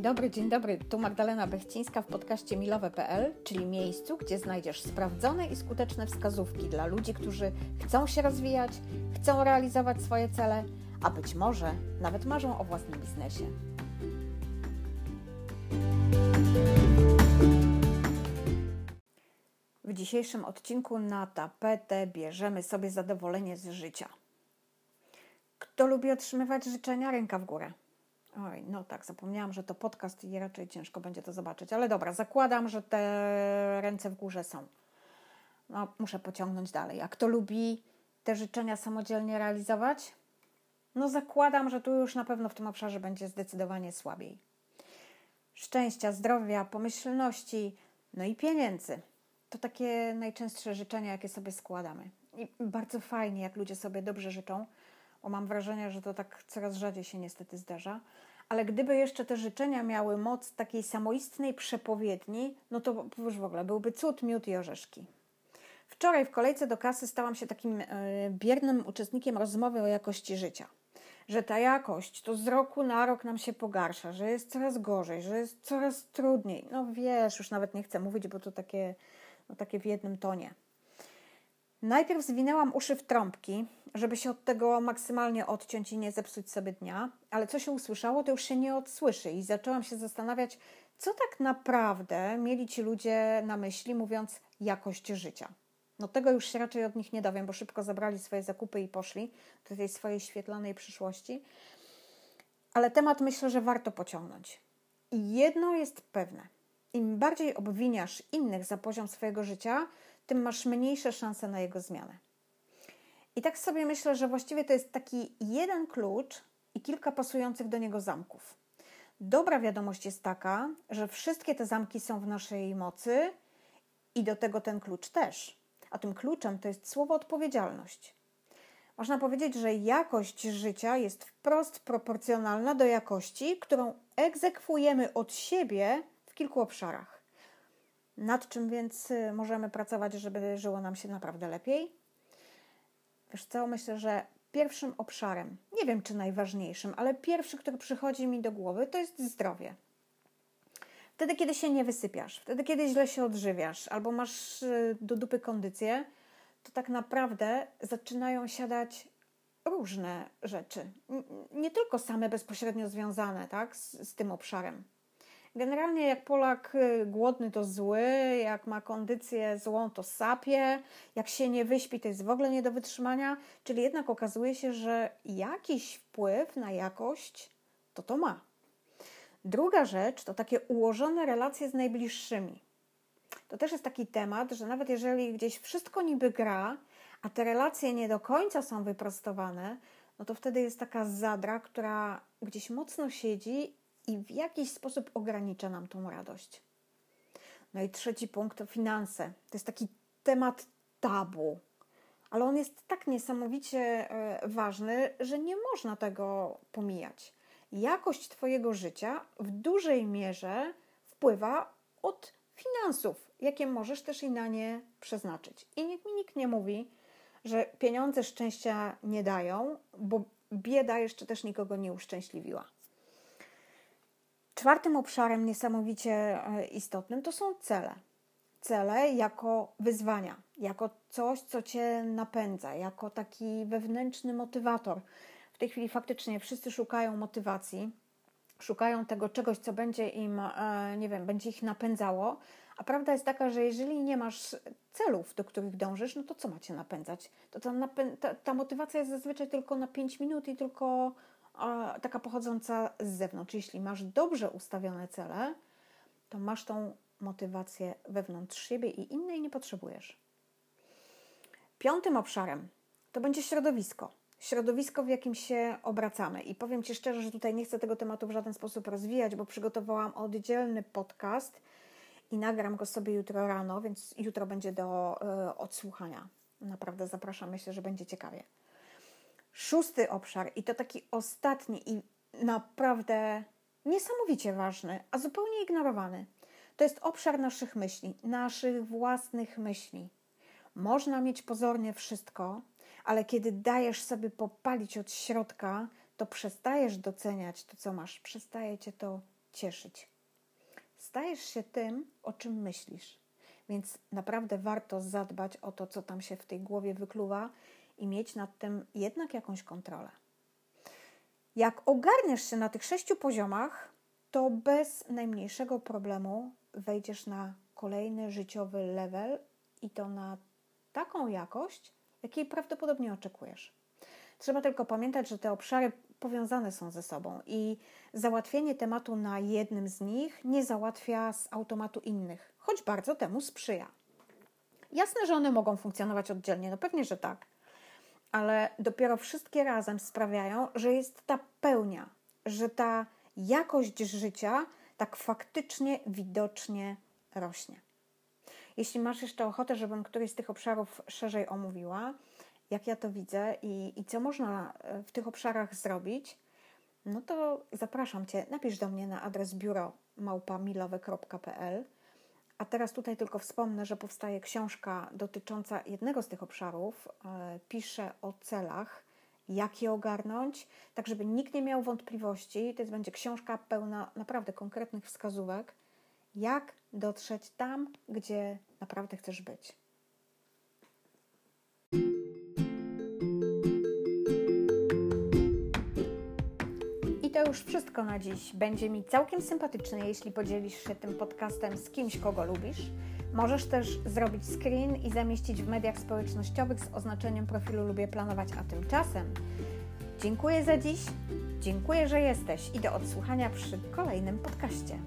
Dzień dobry, dzień dobry. Tu Magdalena Bechcińska w podcaście milowe.pl, czyli miejscu, gdzie znajdziesz sprawdzone i skuteczne wskazówki dla ludzi, którzy chcą się rozwijać, chcą realizować swoje cele, a być może nawet marzą o własnym biznesie. W dzisiejszym odcinku na tapetę bierzemy sobie zadowolenie z życia. Kto lubi otrzymywać życzenia, ręka w górę. Oj, no tak, zapomniałam, że to podcast i raczej ciężko będzie to zobaczyć. Ale dobra, zakładam, że te ręce w górze są. No, muszę pociągnąć dalej. A kto lubi te życzenia samodzielnie realizować? No, zakładam, że tu już na pewno w tym obszarze będzie zdecydowanie słabiej. Szczęścia, zdrowia, pomyślności, no i pieniędzy. To takie najczęstsze życzenia, jakie sobie składamy. I bardzo fajnie, jak ludzie sobie dobrze życzą bo mam wrażenie, że to tak coraz rzadziej się niestety zdarza. Ale gdyby jeszcze te życzenia miały moc takiej samoistnej przepowiedni, no to już w ogóle byłby cud, miód i orzeszki. Wczoraj w kolejce do kasy stałam się takim e, biernym uczestnikiem rozmowy o jakości życia. Że ta jakość to z roku na rok nam się pogarsza, że jest coraz gorzej, że jest coraz trudniej. No wiesz, już nawet nie chcę mówić, bo to takie, no takie w jednym tonie. Najpierw zwinęłam uszy w trąbki, żeby się od tego maksymalnie odciąć i nie zepsuć sobie dnia, ale co się usłyszało, to już się nie odsłyszy i zaczęłam się zastanawiać, co tak naprawdę mieli ci ludzie na myśli, mówiąc jakość życia. No tego już się raczej od nich nie dowiem, bo szybko zabrali swoje zakupy i poszli do tej swojej świetlanej przyszłości. Ale temat myślę, że warto pociągnąć. I jedno jest pewne. Im bardziej obwiniasz innych za poziom swojego życia, tym masz mniejsze szanse na jego zmianę. I tak sobie myślę, że właściwie to jest taki jeden klucz i kilka pasujących do niego zamków. Dobra wiadomość jest taka, że wszystkie te zamki są w naszej mocy i do tego ten klucz też. A tym kluczem to jest słowo odpowiedzialność. Można powiedzieć, że jakość życia jest wprost proporcjonalna do jakości, którą egzekwujemy od siebie w kilku obszarach. Nad czym więc y, możemy pracować, żeby żyło nam się naprawdę lepiej? Wiesz co, myślę, że pierwszym obszarem, nie wiem czy najważniejszym, ale pierwszy, który przychodzi mi do głowy, to jest zdrowie. Wtedy, kiedy się nie wysypiasz, wtedy, kiedy źle się odżywiasz albo masz y, do dupy kondycję, to tak naprawdę zaczynają siadać różne rzeczy. Nie tylko same bezpośrednio związane tak, z, z tym obszarem. Generalnie jak Polak y, głodny to zły, jak ma kondycję złą to sapie, jak się nie wyśpi to jest w ogóle nie do wytrzymania, czyli jednak okazuje się, że jakiś wpływ na jakość to to ma. Druga rzecz to takie ułożone relacje z najbliższymi. To też jest taki temat, że nawet jeżeli gdzieś wszystko niby gra, a te relacje nie do końca są wyprostowane, no to wtedy jest taka zadra, która gdzieś mocno siedzi i w jakiś sposób ogranicza nam tą radość. No i trzeci punkt to finanse. To jest taki temat tabu, ale on jest tak niesamowicie e, ważny, że nie można tego pomijać. Jakość Twojego życia w dużej mierze wpływa od finansów, jakie możesz też i na nie przeznaczyć. I nikt mi nikt nie mówi, że pieniądze szczęścia nie dają, bo bieda jeszcze też nikogo nie uszczęśliwiła. Czwartym obszarem niesamowicie e, istotnym to są cele. Cele jako wyzwania, jako coś, co cię napędza, jako taki wewnętrzny motywator. W tej chwili faktycznie wszyscy szukają motywacji, szukają tego czegoś, co będzie im, e, nie wiem, będzie ich napędzało. A prawda jest taka, że jeżeli nie masz celów, do których dążysz, no to co macie napędzać? To ta, napę- ta, ta motywacja jest zazwyczaj tylko na 5 minut i tylko taka pochodząca z zewnątrz. Jeśli masz dobrze ustawione cele, to masz tą motywację wewnątrz siebie i innej nie potrzebujesz. Piątym obszarem to będzie środowisko. Środowisko, w jakim się obracamy. I powiem Ci szczerze, że tutaj nie chcę tego tematu w żaden sposób rozwijać, bo przygotowałam oddzielny podcast i nagram go sobie jutro rano, więc jutro będzie do y, odsłuchania. Naprawdę zapraszam, myślę, że będzie ciekawie. Szósty obszar, i to taki ostatni i naprawdę niesamowicie ważny, a zupełnie ignorowany, to jest obszar naszych myśli, naszych własnych myśli. Można mieć pozornie wszystko, ale kiedy dajesz sobie popalić od środka, to przestajesz doceniać to, co masz, przestaje cię to cieszyć. Stajesz się tym, o czym myślisz. Więc naprawdę warto zadbać o to, co tam się w tej głowie wykluwa i mieć nad tym jednak jakąś kontrolę. Jak ogarniesz się na tych sześciu poziomach, to bez najmniejszego problemu wejdziesz na kolejny życiowy level i to na taką jakość, jakiej prawdopodobnie oczekujesz. Trzeba tylko pamiętać, że te obszary powiązane są ze sobą i załatwienie tematu na jednym z nich nie załatwia z automatu innych, choć bardzo temu sprzyja. Jasne, że one mogą funkcjonować oddzielnie, no pewnie, że tak, ale dopiero wszystkie razem sprawiają, że jest ta pełnia, że ta jakość życia tak faktycznie, widocznie rośnie. Jeśli masz jeszcze ochotę, żebym któryś z tych obszarów szerzej omówiła, jak ja to widzę i, i co można e, w tych obszarach zrobić, no to zapraszam Cię, napisz do mnie na adres biuro małpamilowe.pl. A teraz tutaj tylko wspomnę, że powstaje książka dotycząca jednego z tych obszarów. E, piszę o celach, jak je ogarnąć, tak żeby nikt nie miał wątpliwości. To będzie książka pełna naprawdę konkretnych wskazówek, jak dotrzeć tam, gdzie naprawdę chcesz być. I to już wszystko na dziś. Będzie mi całkiem sympatyczne, jeśli podzielisz się tym podcastem z kimś, kogo lubisz. Możesz też zrobić screen i zamieścić w mediach społecznościowych z oznaczeniem profilu Lubię Planować, a tymczasem dziękuję za dziś, dziękuję, że jesteś i do odsłuchania przy kolejnym podcaście.